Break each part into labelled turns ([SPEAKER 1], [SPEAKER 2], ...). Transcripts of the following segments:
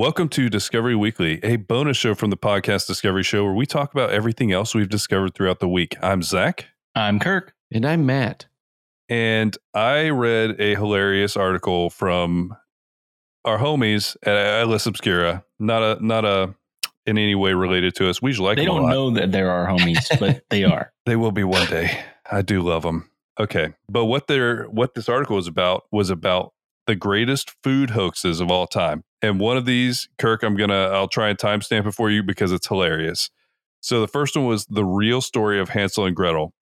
[SPEAKER 1] Discovery Weekly.
[SPEAKER 2] Welcome to Discovery Weekly, a bonus show from the podcast Discovery Show where we talk about everything else we've discovered throughout the week. I'm Zach,
[SPEAKER 3] I'm Kirk.
[SPEAKER 4] And I'm Matt.
[SPEAKER 2] and I read a hilarious article from our homies at Atlas Obscura. Not a not a in any way related to us. We usually like
[SPEAKER 3] They
[SPEAKER 2] them
[SPEAKER 3] don't
[SPEAKER 2] lot.
[SPEAKER 3] know that there are our homies, but they are.
[SPEAKER 2] They will be one day. I do love them. Okay, but what they're what this article was about was about the greatest food hoaxes of all time. And one of these, Kirk, I'm gonna I'll try and timestamp it for you because it's hilarious. So the first one was the real story of Hansel and Gretel,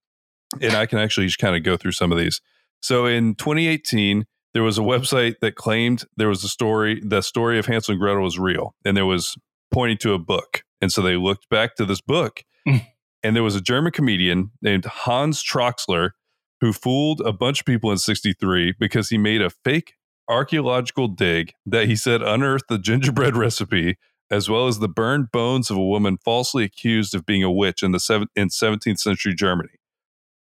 [SPEAKER 2] and I can actually just kind of go through some of these. So in 2018, there was a website that claimed there was a story, the story of Hansel and Gretel was real, and there was pointing to a book. And so they looked back to this book, mm. and there was a German comedian named Hans Traxler who fooled a bunch of people in 63 because he made a fake archaeological dig that he said unearthed the gingerbread recipe as well as the burned bones of a woman falsely accused of being a witch in the seven, in 17th century Germany.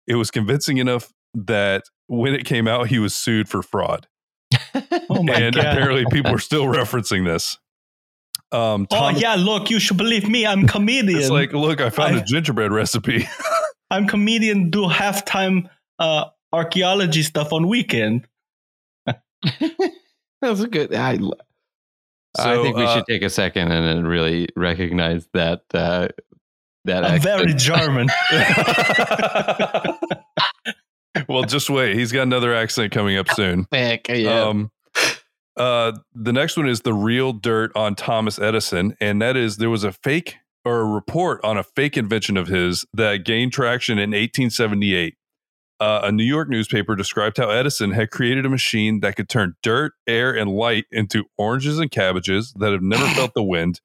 [SPEAKER 2] It was convincing enough that when it came out, he was sued for fraud.
[SPEAKER 3] Oh my
[SPEAKER 2] and
[SPEAKER 3] god!
[SPEAKER 2] apparently, people are still referencing this. Um,
[SPEAKER 3] oh yeah, look, you should believe me. I'm comedian.
[SPEAKER 2] it's like, look, I found a
[SPEAKER 3] I-
[SPEAKER 2] gingerbread recipe.
[SPEAKER 3] I'm comedian. Do halftime uh, archaeology stuff on weekend.
[SPEAKER 4] That was a good. I, I think we
[SPEAKER 2] uh,
[SPEAKER 4] should take a second and then really recognize that. Uh, that
[SPEAKER 3] I'm very
[SPEAKER 4] accent.
[SPEAKER 3] German.
[SPEAKER 2] well, just wait. He's got another accent coming up soon.
[SPEAKER 4] Heck, yeah.
[SPEAKER 2] Um, uh, the next one is the real dirt on Thomas Edison, and that is there was a fake or a report on a fake invention of his that gained traction in 1878. Uh, a New York newspaper described how Edison had created a machine that could turn dirt, air, and light into oranges and cabbages that have never felt the wind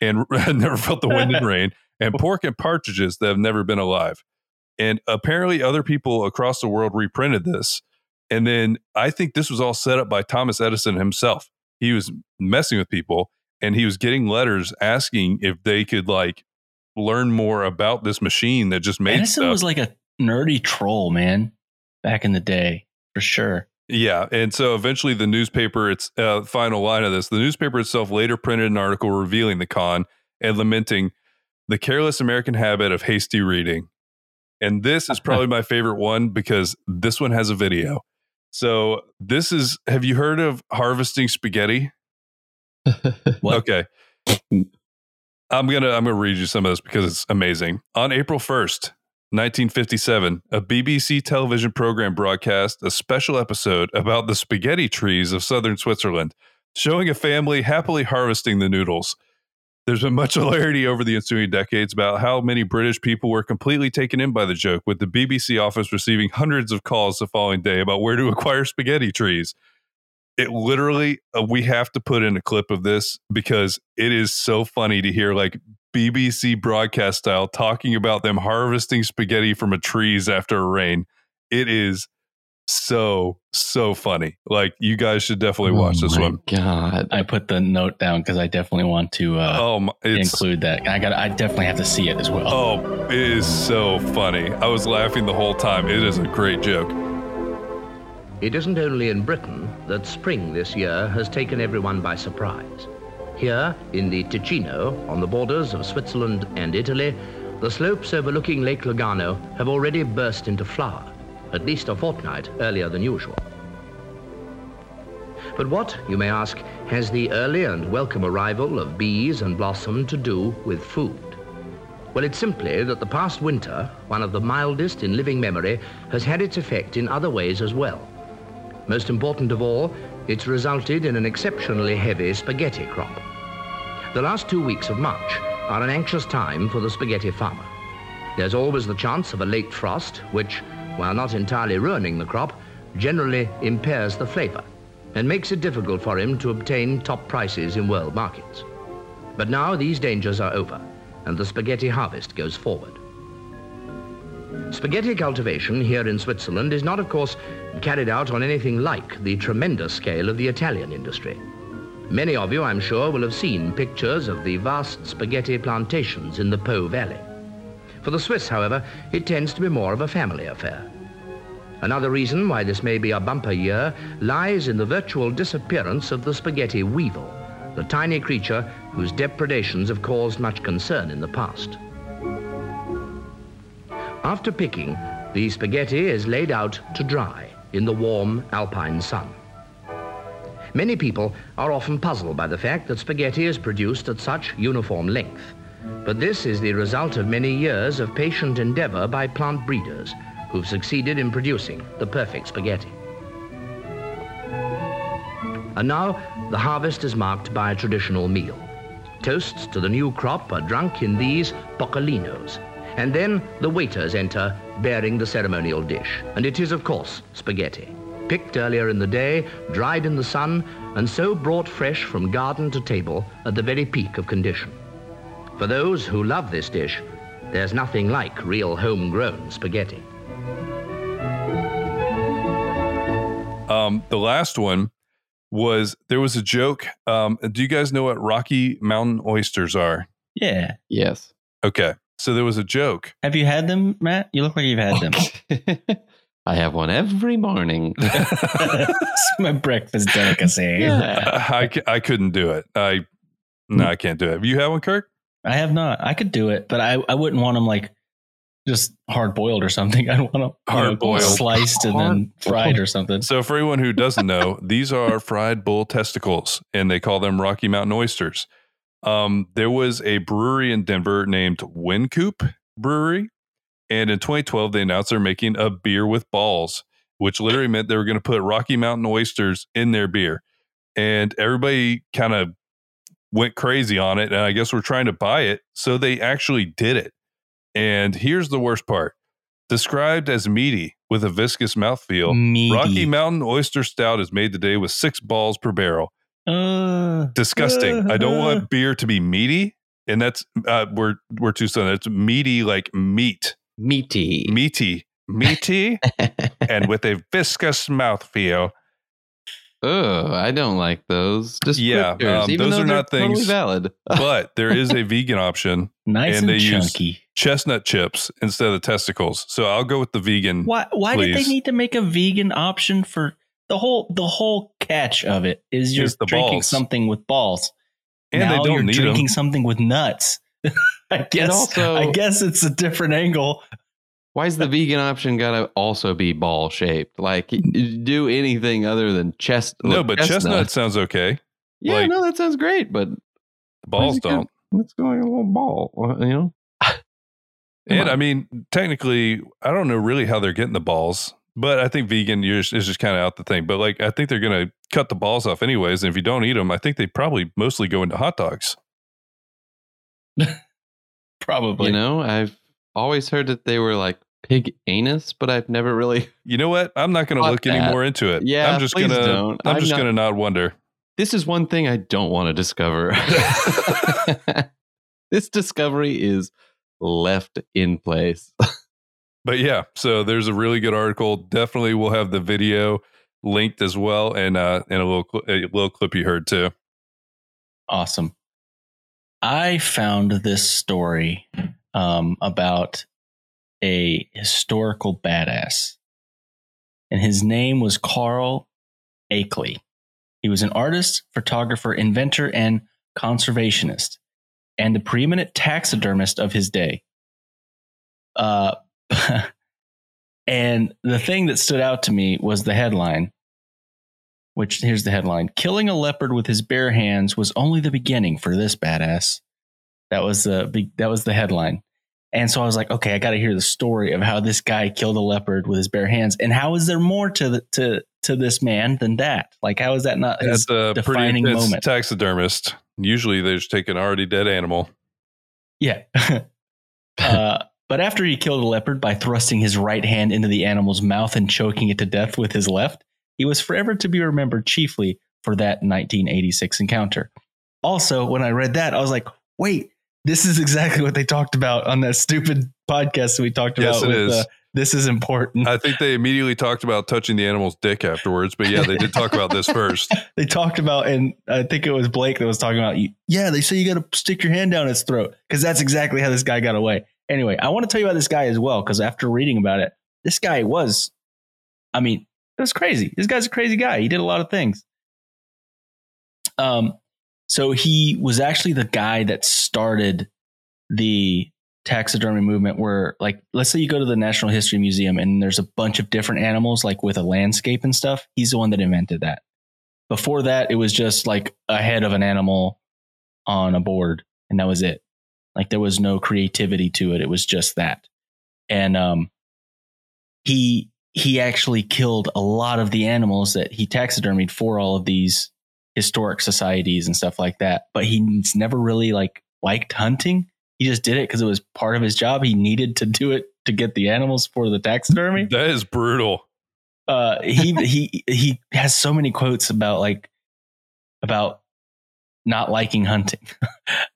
[SPEAKER 2] and never felt the wind and rain, and pork and partridges that have never been alive. And apparently, other people across the world reprinted this. And then I think this was all set up by Thomas Edison himself. He was messing with people and he was getting letters asking if they could like learn more about this machine that just made
[SPEAKER 3] Edison
[SPEAKER 2] stuff.
[SPEAKER 3] was like a nerdy troll, man, back in the day, for sure.
[SPEAKER 2] Yeah, and so eventually the newspaper, its uh, final line of this, the newspaper itself later printed an article revealing the con and lamenting the careless American habit of hasty reading. And this is probably my favorite one because this one has a video. So this is, have you heard of harvesting spaghetti? Okay. I'm gonna I'm gonna read you some of this because it's amazing. On April 1st, 1957, a BBC television program broadcast a special episode about the spaghetti trees of southern Switzerland, showing a family happily harvesting the noodles. There's been much hilarity over the ensuing decades about how many British people were completely taken in by the joke, with the BBC office receiving hundreds of calls the following day about where to acquire spaghetti trees it literally uh, we have to put in a clip of this because it is so funny to hear like BBC broadcast style talking about them harvesting spaghetti from a trees after a rain. It is so so funny. Like you guys should definitely watch
[SPEAKER 4] Oh
[SPEAKER 2] this
[SPEAKER 4] my
[SPEAKER 2] one.
[SPEAKER 4] God.
[SPEAKER 3] I put the note down because I definitely want to uh,
[SPEAKER 2] Oh, my,
[SPEAKER 3] include that. I got. I definitely have to see it as well.
[SPEAKER 2] oh, it is so funny. I was laughing the whole time. It is a great joke.
[SPEAKER 5] It isn't only in Britain that spring this year has taken everyone by surprise. Here, in the Ticino, on the borders of Switzerland and Italy, the slopes overlooking Lake Lugano have already burst into flower, at least a fortnight earlier than usual. But what, you may ask, has the early and welcome arrival of bees and blossom to do with food? Well, it's simply that the past winter, one of the mildest in living memory, has had its effect in other ways as well. Most important of all, it's resulted in an exceptionally heavy spaghetti crop. The last two weeks of March are an anxious time for the spaghetti farmer. There's always the chance of a late frost, which, while not entirely ruining the crop, generally impairs the flavor and makes it difficult for him to obtain top prices in world markets. But now these dangers are over, and the spaghetti harvest goes forward. Spaghetti cultivation here in Switzerland is not, of course, carried out on anything like the tremendous scale of the Italian industry. Many of you, I'm sure, will have seen pictures of the vast spaghetti plantations in the Po Valley. For the Swiss, however, it tends to be more of a family affair. Another reason why this may be a bumper year lies in the virtual disappearance of the spaghetti weevil, the tiny creature whose depredations have caused much concern in the past. After picking, the spaghetti is laid out to dry in the warm alpine sun. Many people are often puzzled by the fact that spaghetti is produced at such uniform length. But this is the result of many years of patient endeavor by plant breeders who've succeeded in producing the perfect spaghetti. And now, the harvest is marked by a traditional meal. Toasts to the new crop are drunk in these boccalinos, and then the waiters enter bearing the ceremonial dish. And it is, of course, spaghetti. Picked earlier in the day, dried in the sun, and so brought fresh from garden to table at the very peak of condition. For those who love this dish, there's nothing like real homegrown spaghetti.
[SPEAKER 2] Um, the last one was there was a joke. Um, do you guys know what Rocky Mountain oysters are?
[SPEAKER 3] Yeah.
[SPEAKER 4] Yes.
[SPEAKER 2] Okay. So there was a joke.
[SPEAKER 3] Have you had them, Matt? You look like you've had them.
[SPEAKER 4] I have one every morning.
[SPEAKER 3] it's my breakfast delicacy.
[SPEAKER 4] Yeah.
[SPEAKER 2] I, c- I couldn't do it. I no, I can't do it. You have one, Kirk?
[SPEAKER 3] I have not. I could do it, but I, I wouldn't want them like just hard boiled or something. I want them
[SPEAKER 2] Hard-boiled.
[SPEAKER 3] sliced and then
[SPEAKER 4] Hard-boiled.
[SPEAKER 3] fried or something.
[SPEAKER 2] So for anyone who doesn't know, these are fried bull testicles, and they call them Rocky Mountain oysters. Um, there was a brewery in Denver named Wynkoop Brewery, and in 2012 they announced they're making a beer with balls, which literally meant they were going to put Rocky Mountain oysters in their beer, and everybody kind of went crazy on it, and I guess we're trying to buy it, so they actually did it. And here's the worst part: described as meaty with a viscous mouthfeel.
[SPEAKER 3] Meaty.
[SPEAKER 2] Rocky Mountain Oyster Stout is made today with six balls per barrel.
[SPEAKER 3] Uh,
[SPEAKER 2] Disgusting. I don't want beer to be meaty, and that's uh, we're we're too soon. It's meaty like meat,
[SPEAKER 4] Meaty.
[SPEAKER 2] meaty, meaty, and with a viscous mouthfeel.
[SPEAKER 4] oh, I don't like those.
[SPEAKER 2] Just
[SPEAKER 4] yeah,
[SPEAKER 2] um,
[SPEAKER 4] even
[SPEAKER 2] those
[SPEAKER 4] though
[SPEAKER 2] are
[SPEAKER 4] they're
[SPEAKER 2] not
[SPEAKER 4] totally
[SPEAKER 2] things-
[SPEAKER 4] valid.
[SPEAKER 2] But there is a vegan option:
[SPEAKER 3] nice
[SPEAKER 2] and
[SPEAKER 3] and,
[SPEAKER 2] they use-
[SPEAKER 3] chunky.
[SPEAKER 2] chestnut chips instead of testicles. So I'll go with the vegan.
[SPEAKER 3] Why? Why did they need to make a vegan option for the whole? The whole catch of it is you're
[SPEAKER 2] the
[SPEAKER 3] drinking
[SPEAKER 2] balls.
[SPEAKER 3] something with balls.
[SPEAKER 2] And
[SPEAKER 3] now
[SPEAKER 2] they don't
[SPEAKER 3] you're
[SPEAKER 2] need
[SPEAKER 3] drinking
[SPEAKER 2] them.
[SPEAKER 3] something with nuts. I guess.
[SPEAKER 4] also-
[SPEAKER 3] I guess it's a different angle.
[SPEAKER 4] Why is the vegan option gotta also be ball shaped? Like do anything other than chest?
[SPEAKER 2] No, but chestnut sounds okay.
[SPEAKER 4] Yeah,
[SPEAKER 2] like-
[SPEAKER 4] no, that sounds great. But
[SPEAKER 2] Balls don't.
[SPEAKER 4] let's go a little ball. uh, You know.
[SPEAKER 2] And
[SPEAKER 4] on.
[SPEAKER 2] I mean, technically, I don't know really how they're getting the balls, but I think vegan is just kind of out the thing. But like, I think they're going to cut the balls off anyways. And if you don't eat them, I think they probably mostly go into hot dogs.
[SPEAKER 3] Probably.
[SPEAKER 4] You know, I've always heard that they were like pig anus, but I've never really.
[SPEAKER 2] You know what? I'm not going to
[SPEAKER 4] Fuck
[SPEAKER 2] look any more into it.
[SPEAKER 4] Yeah,
[SPEAKER 2] I'm just gonna. I'm,
[SPEAKER 4] I'm
[SPEAKER 2] just gonna not wonder.
[SPEAKER 4] This is one thing I don't want to discover. this discovery is left in place.
[SPEAKER 2] But yeah, so there's a really good article. Definitely, we'll have the video linked as well, and uh, and a little a little clip you heard too.
[SPEAKER 3] Awesome. I found this story um, about a historical badass, and his name was Carl Akeley. He was an artist, photographer, inventor, and conservationist, and the preeminent taxidermist of his day. Uh, and the thing that stood out to me was the headline which here's the headline killing a leopard with his bare hands was only the beginning for this badass that was the big that was the headline and so i was like okay i got to hear the story of how this guy killed a leopard with his bare hands and how is there more to the, to to this man than that like how is that not his
[SPEAKER 2] That's a pretty
[SPEAKER 3] defining
[SPEAKER 2] intense
[SPEAKER 3] moment.
[SPEAKER 2] taxidermist. Usually, they just take an already dead animal.
[SPEAKER 3] yeah uh, but after he killed a leopard by thrusting his right hand into the animal's mouth and choking it to death with his left he was forever to be remembered chiefly for that 1986 encounter. Also, when I read that, I was like, wait, this is exactly what they talked about on that stupid podcast that we talked
[SPEAKER 2] Yes,
[SPEAKER 3] about.
[SPEAKER 2] it
[SPEAKER 3] with,
[SPEAKER 2] is.
[SPEAKER 3] Uh, this is important.
[SPEAKER 2] I think they immediately talked about touching the animal's dick afterwards, but yeah, they did talk about this first.
[SPEAKER 3] they talked about, and I think it was Blake that was talking about, yeah, they say you got to stick your hand down its throat because that's exactly how this guy got away. Anyway, I want to tell you about this guy as well because after reading about it, this guy was I mean, it was crazy. This guy's a crazy guy. He did a lot of things. Um, so he was actually the guy that started the taxidermy movement where like let's say you go to the National History Museum and there's a bunch of different animals like with a landscape and stuff. He's the one that invented that. Before that, it was just like a head of an animal on a board and that was it. Like there was no creativity to it. It was just that. And um he he actually killed a lot of the animals that he taxidermied for all of these historic societies and stuff like that. But he's never really like liked hunting. He just did it because it was part of his job. He needed to do it to get the animals for the taxidermy.
[SPEAKER 2] That is brutal.
[SPEAKER 3] Uh, he he he has so many quotes about like about not liking hunting.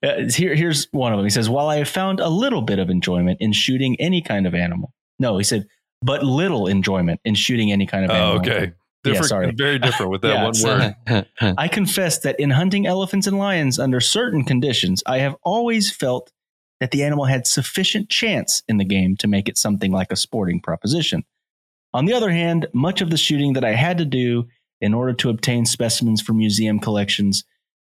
[SPEAKER 3] Uh, Here, here's one of them. He says, "While I have found a little bit of enjoyment in shooting any kind of animal, no, he said, but little enjoyment in shooting any kind of
[SPEAKER 2] Oh,
[SPEAKER 3] animal.
[SPEAKER 2] okay.
[SPEAKER 3] Yeah, sorry.
[SPEAKER 2] very different with that
[SPEAKER 3] Yeah,
[SPEAKER 2] one
[SPEAKER 3] so-
[SPEAKER 2] word.
[SPEAKER 3] I confess that in hunting elephants and lions under certain conditions, I have always felt that the animal had sufficient chance in the game to make it something like a sporting proposition. On the other hand, much of the shooting that I had to do in order to obtain specimens for museum collections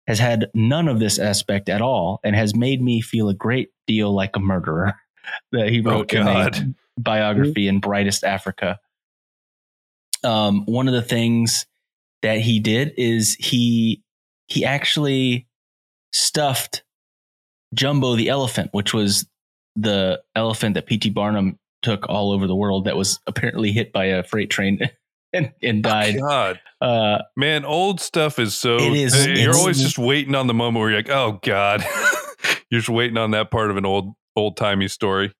[SPEAKER 3] has had none of this aspect at all and has made me feel a great deal like a murderer. That he wrote in a oh,
[SPEAKER 2] God.
[SPEAKER 3] Biography in Brightest Africa. Um, one of the things that he did is he he actually stuffed Jumbo the elephant, which was the elephant that P.T. Barnum took all over the world that was apparently hit by a freight train and, and died.
[SPEAKER 2] God,
[SPEAKER 3] Uh,
[SPEAKER 2] man, old stuff is so.
[SPEAKER 3] It is-
[SPEAKER 2] You're always just waiting on the moment where you're like, oh God, you're just waiting on that part of an old old timey story.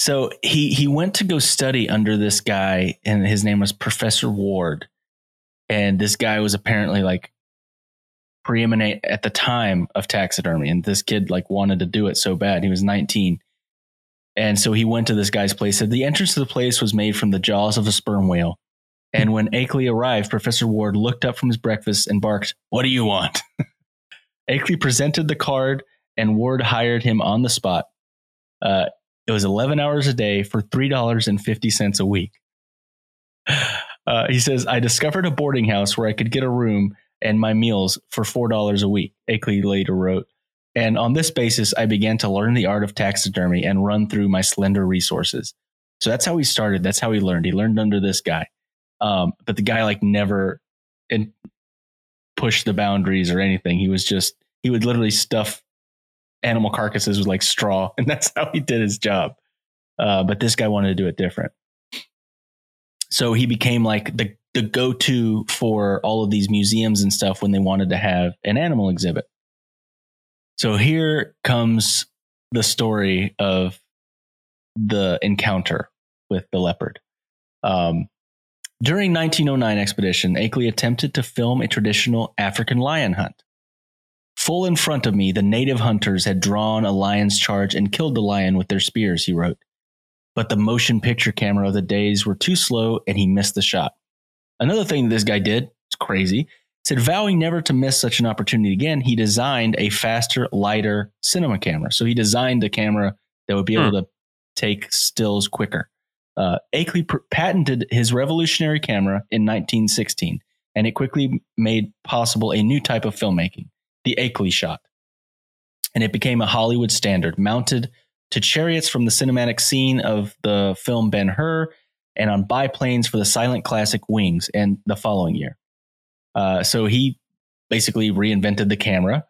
[SPEAKER 3] So he he went to go study under this guy, and his name was Professor Ward. And this guy was apparently like preeminent at the time of taxidermy. And this kid like wanted to do it so bad. He was 19. And so he went to this guy's place. Said the entrance to the place was made from the jaws of a sperm whale. And when Akeley arrived, Professor Ward looked up from his breakfast and barked, What do you want? Akeley presented the card, and Ward hired him on the spot. Uh, it was 11 hours a day for $3.50 a week. Uh, he says, I discovered a boarding house where I could get a room and my meals for $4 a week, Akeley later wrote. And on this basis, I began to learn the art of taxidermy and run through my slender resources. So that's how he started. That's how he learned. He learned under this guy. Um, but the guy like never in, pushed the boundaries or anything. He was just, he would literally stuff animal carcasses with like straw, and that's how he did his job. Uh, but this guy wanted to do it different. So he became like the the go to for all of these museums and stuff when they wanted to have an animal exhibit. So here comes the story of the encounter with the leopard. Um, during 1909 expedition, Akeley attempted to film a traditional African lion hunt. Full in front of me, the native hunters had drawn a lion's charge and killed the lion with their spears, he wrote. But the motion picture camera of the days were too slow and he missed the shot. Another thing this guy did, it's crazy, said vowing never to miss such an opportunity again, he designed a faster, lighter cinema camera. So he designed a camera that would be able to take stills quicker. Uh, Akeley pr- patented his revolutionary camera in 1916, and it quickly made possible a new type of filmmaking the Akeley shot. And it became a Hollywood standard, mounted to chariots from the cinematic scene of the film Ben Hur and on biplanes for the silent classic Wings and the following year. Uh, so he basically reinvented the camera.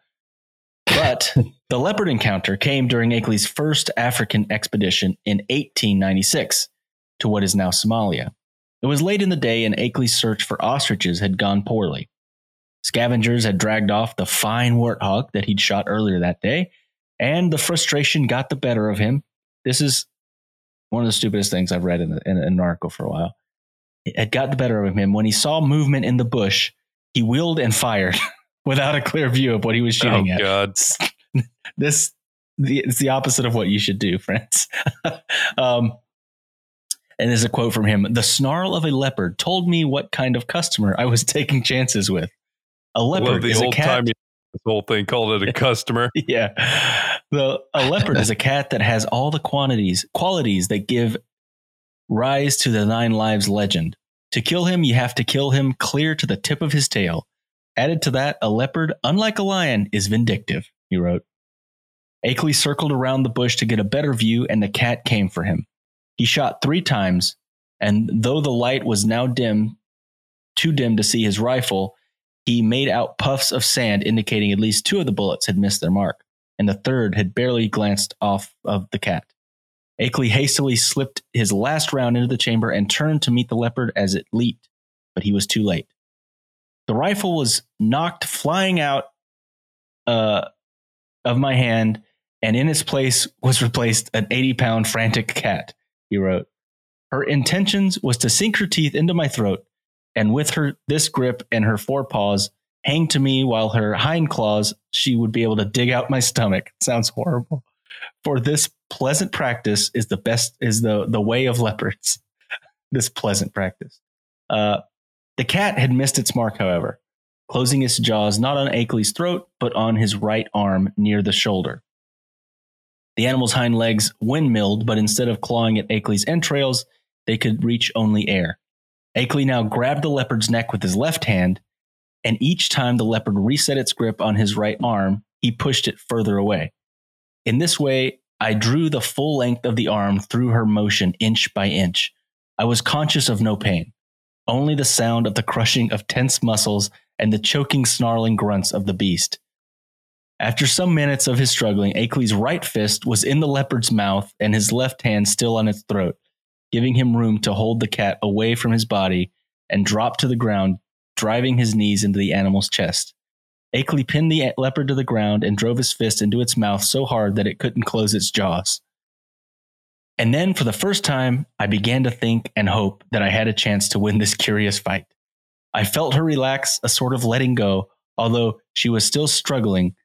[SPEAKER 3] But the leopard encounter came during Akeley's first African expedition in 1896 to what is now Somalia. It was late in the day, and Akeley's search for ostriches had gone poorly. Scavengers had dragged off the fine warthog that he'd shot earlier that day, and the frustration got the better of him. This is one of the stupidest things I've read in, in, in an article for a while. It got the better of him. When he saw movement in the bush, he wheeled and fired without a clear view of what he was
[SPEAKER 2] Oh
[SPEAKER 3] shooting at.
[SPEAKER 2] God,
[SPEAKER 3] This the, it's the opposite of what you should do, friends. um, and there's a quote from him: "The snarl of a leopard told me what kind of customer I was taking chances with. A leopard
[SPEAKER 2] the
[SPEAKER 3] is a
[SPEAKER 2] old
[SPEAKER 3] cat
[SPEAKER 2] this whole thing called it a customer.
[SPEAKER 3] yeah. The a leopard is a cat that has all the quantities qualities that give rise to the Nine Lives legend. To kill him, you have to kill him clear to the tip of his tail. Added to that, a leopard, unlike a lion, is vindictive, he wrote. Akeley circled around the bush to get a better view, and the cat came for him. He shot three times, and though the light was now dim, too dim to see his rifle, he made out puffs of sand indicating at least two of the bullets had missed their mark, and the third had barely glanced off of the cat. Akeley hastily slipped his last round into the chamber and turned to meet the leopard as it leaped, but he was too late. The rifle was knocked flying out uh, of my hand, and in its place was replaced an 80 pound frantic cat, he wrote. Her intentions was to sink her teeth into my throat, and with her this grip and her forepaws hang to me while her hind claws she would be able to dig out my stomach. sounds horrible. For this pleasant practice is the best is the the way of leopards. this pleasant practice. Uh, the cat had missed its mark, however, closing its jaws not on Akeley's throat, but on his right arm near the shoulder. The animal's hind legs windmilled, but instead of clawing at Akeley's entrails, they could reach only air. Akeley now grabbed the leopard's neck with his left hand, and each time the leopard reset its grip on his right arm, he pushed it further away. In this way, I drew the full length of the arm through her motion inch by inch. I was conscious of no pain, only the sound of the crushing of tense muscles and the choking, snarling grunts of the beast. After some minutes of his struggling, Akeley's right fist was in the leopard's mouth and his left hand still on its throat giving him room to hold the cat away from his body and drop to the ground, driving his knees into the animal's chest. Akeley pinned the leopard to the ground and drove his fist into its mouth so hard that it couldn't close its jaws. And then, for the first time, I began to think and hope that I had a chance to win this curious fight. I felt her relax, a sort of letting go, although she was still struggling.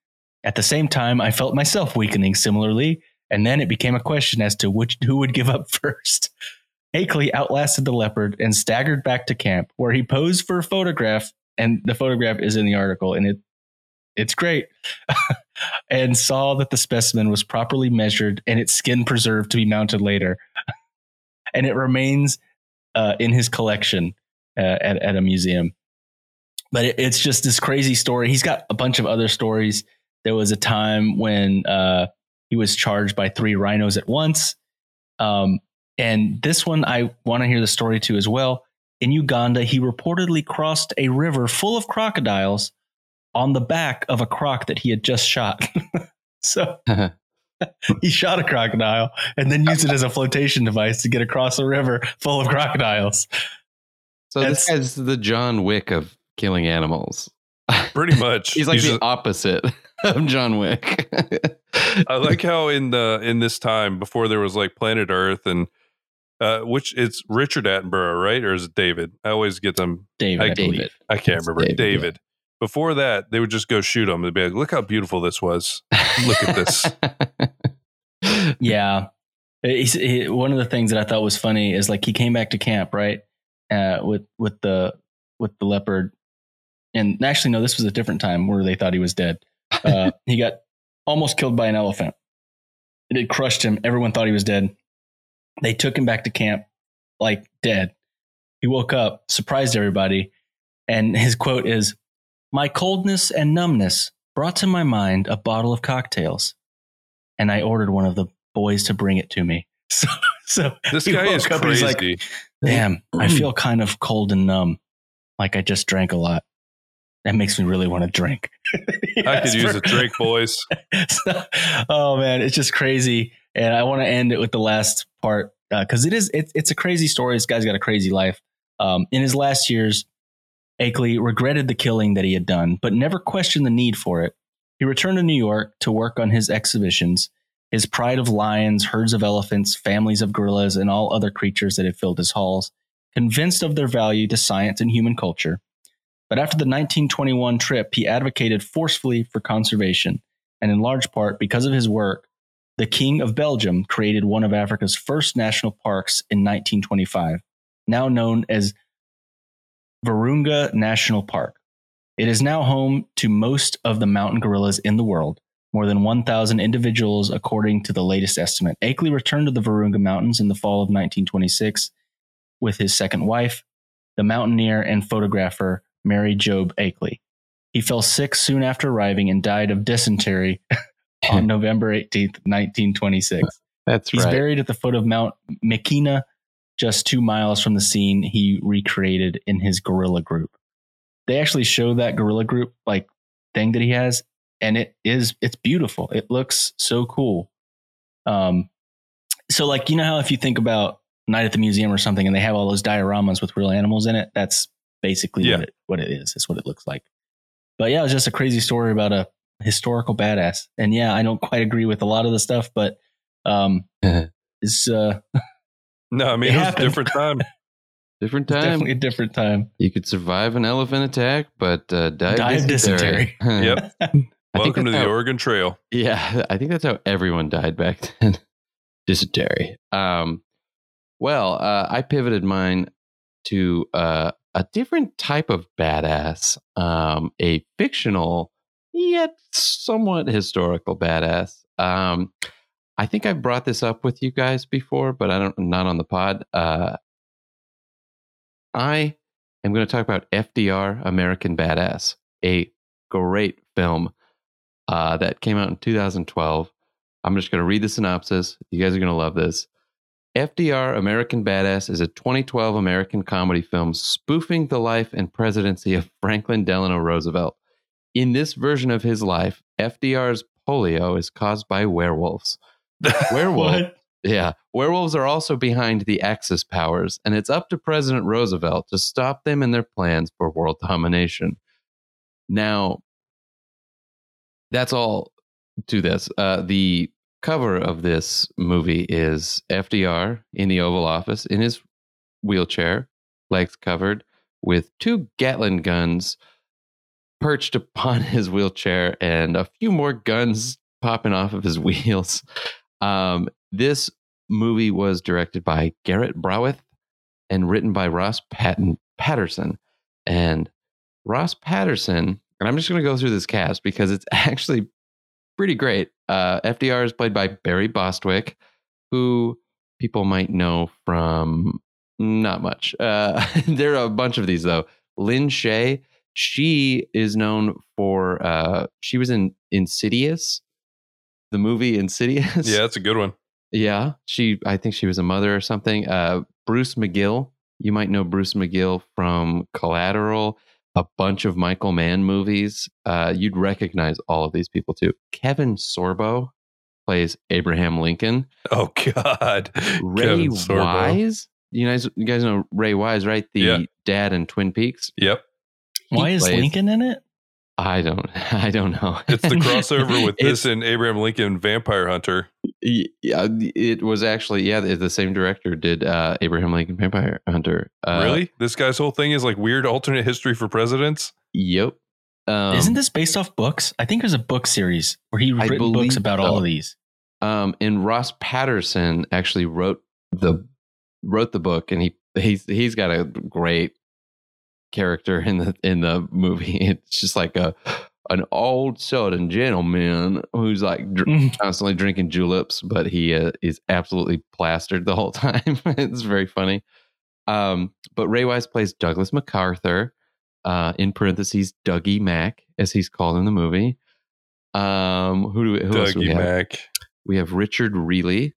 [SPEAKER 3] At the same time, I felt myself weakening similarly, and then it became a question as to which who would give up first. Akeley outlasted the leopard and staggered back to camp, where he posed for a photograph, and the photograph is in the article, and it it's great. and saw that the specimen was properly measured and its skin preserved to be mounted later, and it remains uh, in his collection uh, at at a museum. But it, it's just this crazy story. He's got a bunch of other stories. There was a time when uh, he was charged by three rhinos at once. Um, and this one, I want to hear the story too as well. In Uganda, he reportedly crossed a river full of crocodiles on the back of a croc that he had just shot. so he shot a crocodile and then used it as a flotation device to get across a river full of crocodiles.
[SPEAKER 4] So That's, this guy's the John Wick of killing animals.
[SPEAKER 2] Pretty much.
[SPEAKER 4] He's like He's the just, opposite of John Wick.
[SPEAKER 2] I like how in the in this time before there was like Planet Earth and uh, which it's Richard Attenborough, right? Or is it David? I always get them.
[SPEAKER 3] David.
[SPEAKER 2] I,
[SPEAKER 3] David.
[SPEAKER 2] I can't remember. David. David. Yeah. Before that, they would just go shoot them. They'd be like, "Look how beautiful this was. Look at this."
[SPEAKER 3] yeah, he, one of the things that I thought was funny is like he came back to camp right uh, with with the with the leopard, and actually no, this was a different time where they thought he was dead. Uh, he got almost killed by an elephant. It crushed him. Everyone thought he was dead. They took him back to camp like dead. He woke up, surprised everybody, and his quote is My coldness and numbness brought to my mind a bottle of cocktails, and I ordered one of the boys to bring it to me. So, so
[SPEAKER 2] this guy is crazy.
[SPEAKER 3] Like, Damn, I mm. feel kind of cold and numb, like I just drank a lot. That makes me really want to drink.
[SPEAKER 2] I could use for, a drink, boys.
[SPEAKER 3] so, oh man, it's just crazy. And I want to end it with the last part because uh, it is it, it's a crazy story. This guy's got a crazy life. Um, in his last years, Akeley regretted the killing that he had done, but never questioned the need for it. He returned to New York to work on his exhibitions, his pride of lions, herds of elephants, families of gorillas, and all other creatures that had filled his halls, convinced of their value to science and human culture. But after the 1921 trip, he advocated forcefully for conservation, and in large part because of his work, the King of Belgium created one of Africa's first national parks in 1925, now known as Virunga National Park. It is now home to most of the mountain gorillas in the world, more than 1,000 individuals, according to the latest estimate. Akeley returned to the Virunga Mountains in the fall of 1926 with his second wife, the mountaineer and photographer Mary Jobe Akeley. He fell sick soon after arriving and died of dysentery on November 18th, 1926.
[SPEAKER 4] That's
[SPEAKER 3] He's
[SPEAKER 4] right.
[SPEAKER 3] buried at the foot of Mount Mikeno, just two miles from the scene he recreated in his gorilla group. They actually show that gorilla group like thing that he has, and it is it's beautiful. It looks so cool. Um, so like you know how if you think about Night at the Museum or something, and they have all those dioramas with real animals in it, that's basically
[SPEAKER 2] Yeah.
[SPEAKER 3] what it what it is. It's what it looks like. But yeah, it was just a crazy story about a historical badass. And yeah, I don't quite agree with a lot of the stuff, but um, it's, uh,
[SPEAKER 2] No, I mean
[SPEAKER 3] It
[SPEAKER 2] it, was
[SPEAKER 3] happened.
[SPEAKER 2] a different time.
[SPEAKER 4] Different time.
[SPEAKER 3] definitely a different time.
[SPEAKER 4] You could survive an elephant attack, but uh, die,
[SPEAKER 3] Die
[SPEAKER 4] of
[SPEAKER 3] of
[SPEAKER 4] dysentery.
[SPEAKER 2] Yep. Welcome to the
[SPEAKER 4] how-
[SPEAKER 2] Oregon Trail.
[SPEAKER 4] Yeah, I think that's how everyone died back then. Dysentery. Um, well, uh, I pivoted mine to uh, a different type of badass, um, a fictional yet somewhat historical badass. Um, I think I've brought this up with you guys before, but I don't not on the pod. Uh, I am going to talk about FDR, American Badass, a great film uh, that came out in 2012. I'm just going to read the synopsis. You guys are going to love this. FDR American Badass is a 2012 American comedy film spoofing the life and presidency of Franklin Delano Roosevelt. In this version of his life, FDR's polio is caused by werewolves. Werewolf. Yeah. Werewolves are also behind the Axis powers, and it's up to President Roosevelt to stop them in their plans for world domination. Now, that's all to this. Uh, the cover of this movie is FDR in the Oval Office in his wheelchair, legs covered, with two Gatling guns perched upon his wheelchair and a few more guns popping off of his wheels. Um, this movie was directed by Garrett Brawith and written by Ross Patton Patterson. And Ross Patterson, and I'm just going to go through this cast because it's actually pretty great. Uh, FDR is played by Barry Bostwick, who people might know from not much. Uh, there are a bunch of these though. Lin Shaye, she is known for uh, she was in Insidious, the movie Insidious.
[SPEAKER 2] Yeah, that's a good one.
[SPEAKER 4] Yeah, she. I think she was a mother or something. Uh, Bruce McGill. You might know Bruce McGill from Collateral, a bunch of Michael Mann movies. Uh, you'd recognize all of these people too. Kevin Sorbo plays Abraham Lincoln.
[SPEAKER 2] Oh God,
[SPEAKER 4] Ray. Wise. You guys, you guys know Ray Wise, right? The
[SPEAKER 2] Yeah.
[SPEAKER 4] dad in Twin Peaks.
[SPEAKER 2] Yep,
[SPEAKER 3] Why is
[SPEAKER 4] plays-
[SPEAKER 3] Lincoln in it?
[SPEAKER 4] I don't. I don't know.
[SPEAKER 2] it's the crossover with this and Abraham Lincoln Vampire Hunter.
[SPEAKER 4] Yeah, it was actually yeah. The the same director did uh, Abraham Lincoln Vampire Hunter. Uh,
[SPEAKER 2] really, this guy's whole thing is like weird alternate history for presidents.
[SPEAKER 4] Yep. Um,
[SPEAKER 3] Isn't this based off books? I think there's a book series where he's
[SPEAKER 4] I
[SPEAKER 3] written books about
[SPEAKER 4] so.
[SPEAKER 3] all of these.
[SPEAKER 4] um, and Ross Patterson actually wrote the wrote the book, and he he's he's got a great character in the in the movie. It's just like a an old southern gentleman who's like dr- constantly drinking juleps, but he uh, is absolutely plastered the whole time. it's very funny. Um, but Ray Wise plays Douglas MacArthur, uh, in parentheses Dougie Mac, as he's called in the movie. Um, who do we, who else do we
[SPEAKER 2] Dougie
[SPEAKER 4] have? We have Richard Riehle,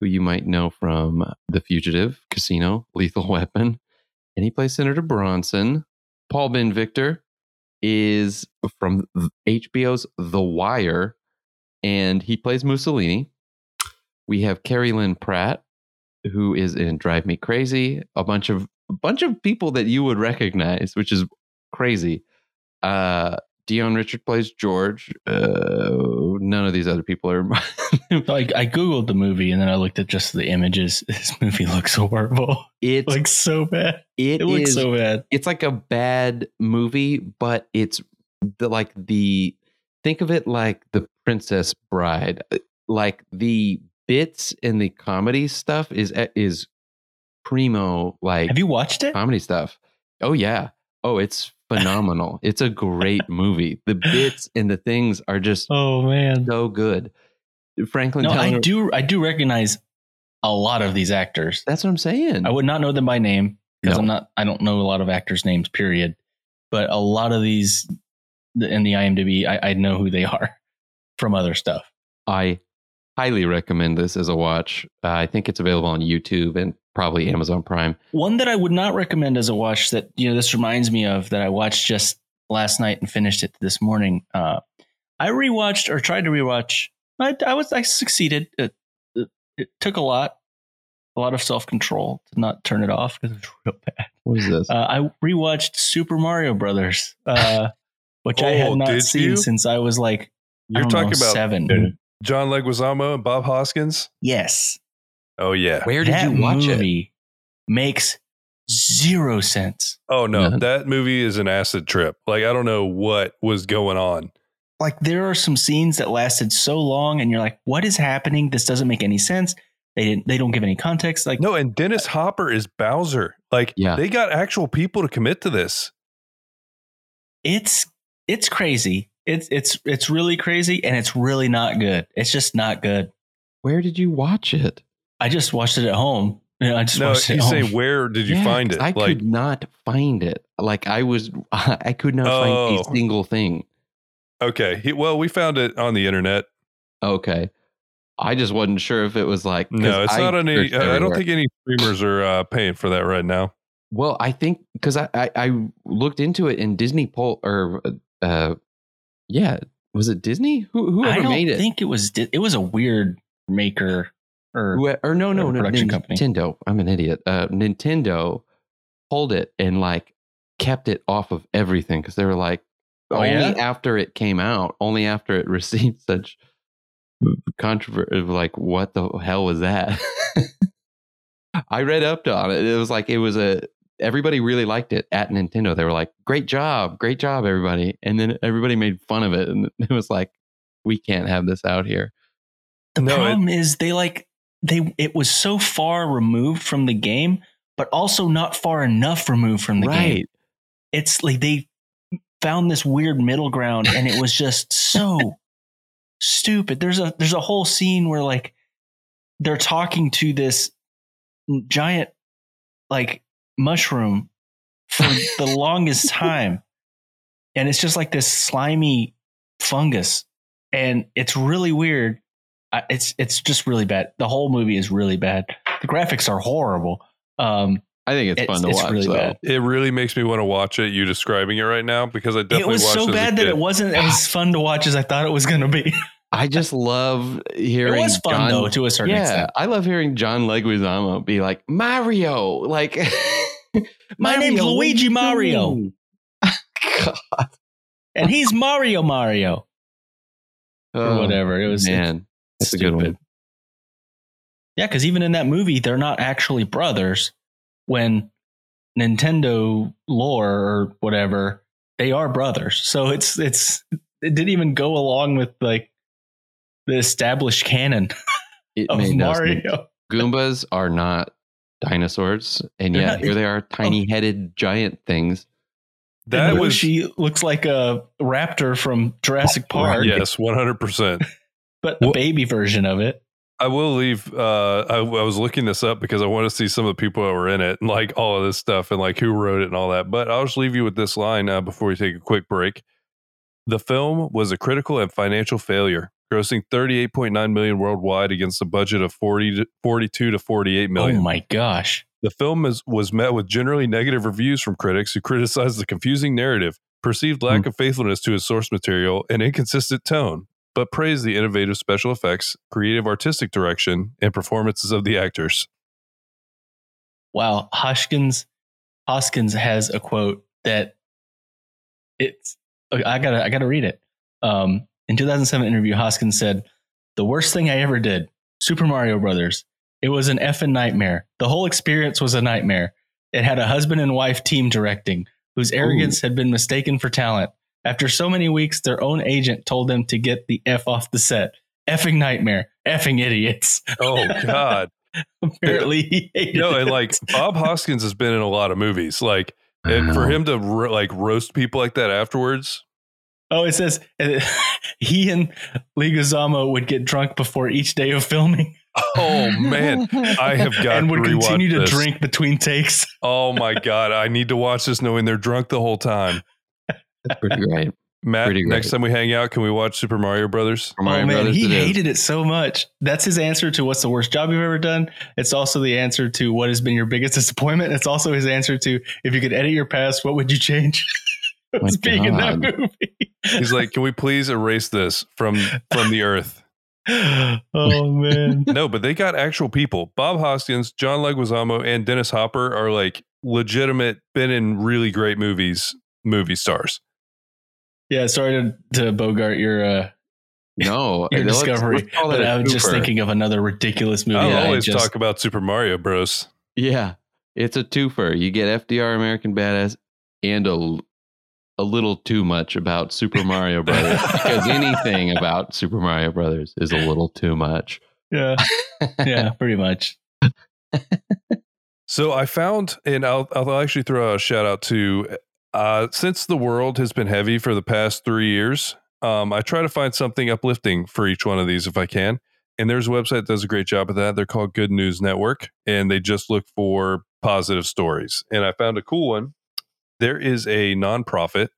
[SPEAKER 4] who you might know from The Fugitive, Casino, Lethal Weapon, and he plays Senator Bronson. Paul Ben Victor is from HBO's The Wire, and he plays Mussolini. We have Keri Lynn Pratt, who is in Drive Me Crazy. A bunch of a bunch of people that you would recognize, which is crazy. Uh, Dion Richard plays George. Uh, none of these other people are.
[SPEAKER 3] So I, I googled the movie and then I looked at just the images. This movie looks horrible.
[SPEAKER 4] it's
[SPEAKER 3] Like so bad.
[SPEAKER 4] it
[SPEAKER 3] It looks
[SPEAKER 4] is-
[SPEAKER 3] so bad.
[SPEAKER 4] it's like a bad movie, but it's the like the think of it like the Princess Bride. Uh, Like the bits and the comedy stuff is eh, is primo like
[SPEAKER 3] Have you watched it?
[SPEAKER 4] comedy stuff. Oh yeah. Oh, it's phenomenal. it's a great movie. The bits and the things are just
[SPEAKER 3] Oh man.
[SPEAKER 4] so good. Franklin
[SPEAKER 3] No, I do I do recognize a lot of these actors.
[SPEAKER 4] That's what I'm saying.
[SPEAKER 3] I would not know them by name because
[SPEAKER 4] No.
[SPEAKER 3] I'm not I don't know a lot of actors' names, period. But a lot of these in the IMDb, I, I know who they are from other stuff.
[SPEAKER 4] I highly recommend this as a watch. Uh, I think it's available on YouTube and probably Amazon Prime.
[SPEAKER 3] One that I would not recommend as a watch that you know this reminds me of that I watched just last night and finished it this morning. Uh, I rewatched or tried to rewatch. I, I was I succeeded. It, it, it took a lot, a lot of self control to not turn it off because it was real bad.
[SPEAKER 4] What is this?
[SPEAKER 3] Uh, I rewatched Super Mario Brothers, uh, which I
[SPEAKER 2] Oh,
[SPEAKER 3] had not seen
[SPEAKER 2] you?
[SPEAKER 3] since I was like I
[SPEAKER 2] You're
[SPEAKER 3] don't
[SPEAKER 2] talking
[SPEAKER 3] know,
[SPEAKER 2] about
[SPEAKER 3] seven.
[SPEAKER 2] John Leguizamo and Bob Hoskins.
[SPEAKER 3] Yes,
[SPEAKER 2] Oh yeah.
[SPEAKER 4] Where did
[SPEAKER 3] that
[SPEAKER 4] you watch it?
[SPEAKER 3] movie makes zero sense.
[SPEAKER 2] Oh no,
[SPEAKER 4] None.
[SPEAKER 2] that movie is an acid trip. Like I don't know what was going on.
[SPEAKER 3] like there are some scenes that lasted so long and you're like what is happening this doesn't make any sense they didn't they don't give any context like
[SPEAKER 2] No, and Dennis uh, Hopper is Bowser. Like
[SPEAKER 4] Yeah.
[SPEAKER 2] they got actual people to commit to this.
[SPEAKER 3] it's it's crazy it's it's it's really crazy and it's really not good it's just not good
[SPEAKER 4] Where did you watch it?
[SPEAKER 3] I just watched it at home Yeah, i just
[SPEAKER 2] No,
[SPEAKER 3] watched it
[SPEAKER 2] you say
[SPEAKER 3] home.
[SPEAKER 2] where did you
[SPEAKER 4] Yeah,
[SPEAKER 2] find
[SPEAKER 4] 'cause
[SPEAKER 2] it?
[SPEAKER 4] I
[SPEAKER 2] like
[SPEAKER 4] could not find it. Like I was, I could not find
[SPEAKER 2] Oh.
[SPEAKER 4] a single thing.
[SPEAKER 2] okay, he, well we found it on the internet.
[SPEAKER 4] Okay. I just wasn't sure if it was like
[SPEAKER 2] No, it's
[SPEAKER 4] I
[SPEAKER 2] not any.
[SPEAKER 4] searched
[SPEAKER 2] I don't think any streamers are uh, paying for that right now.
[SPEAKER 4] Well, I think because I, I I looked into it in Disney pull or uh yeah was it Disney who
[SPEAKER 3] i
[SPEAKER 4] whoever
[SPEAKER 3] don't
[SPEAKER 4] made it
[SPEAKER 3] think it was it was a weird maker or
[SPEAKER 4] Who, or no no no
[SPEAKER 3] production company.
[SPEAKER 4] Nintendo I'm an idiot uh Nintendo pulled it and like kept it off of everything because they were like
[SPEAKER 3] Oh,
[SPEAKER 4] only
[SPEAKER 3] yeah?
[SPEAKER 4] after it came out only after it received such controversy like what the hell was that I read up on it it was like it was a everybody really liked it at Nintendo. They were like, "Great job, great job, everybody!" And then everybody made fun of it, and it was like, "We can't have this out here."
[SPEAKER 3] the
[SPEAKER 2] No,
[SPEAKER 3] problem is they like they it was so far removed from the game but also not far enough removed from the game. It's like they found this weird middle ground and it was just so stupid. There's a there's a whole scene where like they're talking to this giant like mushroom for the longest time. And it's just like this slimy fungus. And it's really weird I- it's it's just really bad the whole movie is really bad the graphics are horrible um
[SPEAKER 4] I think it's,
[SPEAKER 3] It's-
[SPEAKER 4] fun to
[SPEAKER 3] it's
[SPEAKER 4] watch.
[SPEAKER 3] really
[SPEAKER 4] though.
[SPEAKER 3] bad.
[SPEAKER 2] It really makes me want to watch it. You describing it right now because I definitely
[SPEAKER 3] it was so bad that it wasn't as fun to watch as i thought it was going to be
[SPEAKER 4] I just love hearing.
[SPEAKER 3] it was fun
[SPEAKER 4] John,
[SPEAKER 3] though to a certain
[SPEAKER 4] yeah,
[SPEAKER 3] extent
[SPEAKER 4] I love hearing John Leguizamo be like Mario, like
[SPEAKER 3] My name's
[SPEAKER 4] Mario, what
[SPEAKER 3] Luigi Mario."
[SPEAKER 4] doing?"
[SPEAKER 3] and he's mario mario or
[SPEAKER 4] Oh,
[SPEAKER 3] whatever it was
[SPEAKER 4] Man, that's a good one.
[SPEAKER 3] Yeah, because even in that movie, they're not actually brothers. When Nintendo lore or whatever, they are brothers. So it's it's it didn't even go along with like the established canon
[SPEAKER 4] It
[SPEAKER 3] of
[SPEAKER 4] made no sense.
[SPEAKER 3] Mario.
[SPEAKER 4] Goombas are not dinosaurs, and
[SPEAKER 3] They're
[SPEAKER 4] yet
[SPEAKER 3] not-
[SPEAKER 4] here they are, tiny-headed giant things.
[SPEAKER 2] that
[SPEAKER 3] and
[SPEAKER 2] was
[SPEAKER 3] Yoshi looks like a raptor from Jurassic Park,
[SPEAKER 2] yes, one hundred percent.
[SPEAKER 3] But a
[SPEAKER 2] Well-
[SPEAKER 3] baby version of it.
[SPEAKER 2] I will leave. Uh, I, I was looking this up because I want to see some of the people that were in it and like all of this stuff and like who wrote it and all that. But I'll just leave you with this line uh, before we take a quick break. The film was a critical and financial failure, grossing 38.9 million worldwide against a budget of 40 to 42 to 48 million.
[SPEAKER 3] Oh my gosh!
[SPEAKER 2] The film is, was met with generally negative reviews from critics who criticized the confusing narrative, perceived lack of faithfulness to its source material, and inconsistent tone, but praised the innovative special effects, creative artistic direction, and performances of the actors.
[SPEAKER 3] Wow, Hoskins Hoskins has a quote that it's I gotta I gotta read it. Um, in 2007 interview, Hoskins said, "The worst thing I ever did, Super Mario Brothers. It was an effing nightmare. The whole experience was a nightmare. It had a husband and wife team directing, whose arrogance had been mistaken for talent. After so many weeks, their own agent told them to get the f off the set. Effing nightmare. Effing idiots.
[SPEAKER 2] Oh, God.
[SPEAKER 3] Apparently, he hated
[SPEAKER 2] no, and like Bob Hoskins has been in a lot of movies. Like And for him to ro- like roast people like that afterwards,
[SPEAKER 3] Oh, it says uh, he and Leguizamo would get drunk before each day of filming
[SPEAKER 2] oh man, I have got
[SPEAKER 3] and would
[SPEAKER 2] rewatch
[SPEAKER 3] continue to
[SPEAKER 2] this.
[SPEAKER 3] drink between takes.
[SPEAKER 2] Oh my god, I need to watch this knowing they're drunk the whole time.
[SPEAKER 4] That's pretty great.
[SPEAKER 2] Matt,
[SPEAKER 4] Pretty
[SPEAKER 2] next time we hang out, can we watch Super Mario Brothers?
[SPEAKER 4] For Mario
[SPEAKER 3] oh man,
[SPEAKER 4] Brothers
[SPEAKER 3] he
[SPEAKER 4] it is.
[SPEAKER 3] hated it so much. That's his answer to what's the worst job you've ever done. It's also the answer to what has been your biggest disappointment. It's also his answer to if you could edit your past, what would you change? Was being in that movie.
[SPEAKER 2] He's like, "Can we please erase this from from the earth?"
[SPEAKER 3] oh man.
[SPEAKER 2] No, but they got actual people. Bob Hoskins, John Leguizamo, and Dennis Hopper are like legitimate, been in really great movies, movie stars.
[SPEAKER 3] Yeah, sorry to, to Bogart your uh,
[SPEAKER 4] No,
[SPEAKER 3] your
[SPEAKER 4] let's-
[SPEAKER 3] discovery,
[SPEAKER 4] let's call
[SPEAKER 3] but
[SPEAKER 4] that a
[SPEAKER 3] I was just thinking of another ridiculous movie.
[SPEAKER 2] I'll
[SPEAKER 3] that I
[SPEAKER 2] always
[SPEAKER 3] just,
[SPEAKER 2] talk about Super Mario Bros.
[SPEAKER 4] Yeah, it's a twofer. You get FDR American Badass and a, a little too much about Super Mario Brothers because anything about Super Mario Brothers is a little too much.
[SPEAKER 3] Yeah, yeah, pretty much.
[SPEAKER 2] So I found, and I'll, I'll actually throw a shout out to, uh, since the world has been heavy for the past three years, um, I try to find something uplifting for each one of these if I can. And there's a website that does a great job of that. They're called Good News Network, and they just look for positive stories. And I found a cool one. There is a nonprofit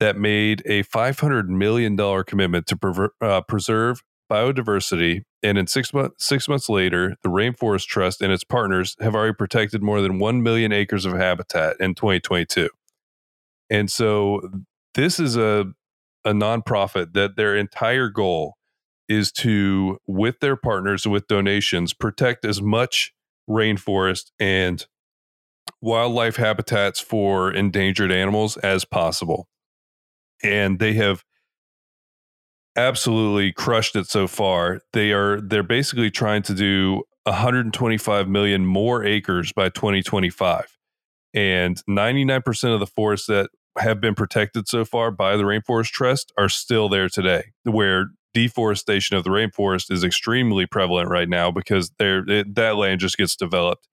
[SPEAKER 2] that made a $500 million commitment to uh, preserve biodiversity. And in six, months, six months later, the Rainforest Trust and its partners have already protected more than 1 million acres of habitat in 2022. And so this is a, a nonprofit that their entire goal is to, with their partners with donations, protect as much rainforest and wildlife habitats for endangered animals as possible. And they have absolutely crushed it so far. They are they're basically trying to do 125 million more acres by 2025. And 99% of the forests that have been protected so far by the Rainforest Trust are still there today, where deforestation of the rainforest is extremely prevalent right now because there that land just gets developed.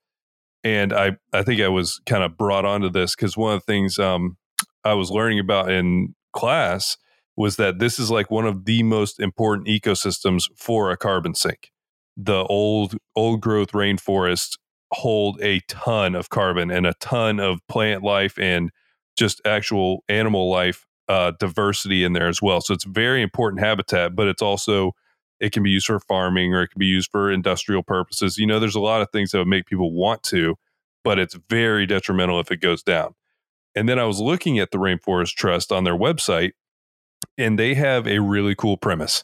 [SPEAKER 2] And I, I think I was kind of brought onto this because one of the things um, I was learning about in class was that this is like one of the most important ecosystems for a carbon sink. The old old growth rainforests hold a ton of carbon and a ton of plant life and just actual animal life uh, diversity in there as well. So it's very important habitat, but it's also it can be used for farming or it can be used for industrial purposes. You know, there's a lot of things that would make people want to, but it's very detrimental if it goes down. And then I was looking at the Rainforest Trust on their website, and they have a really cool premise.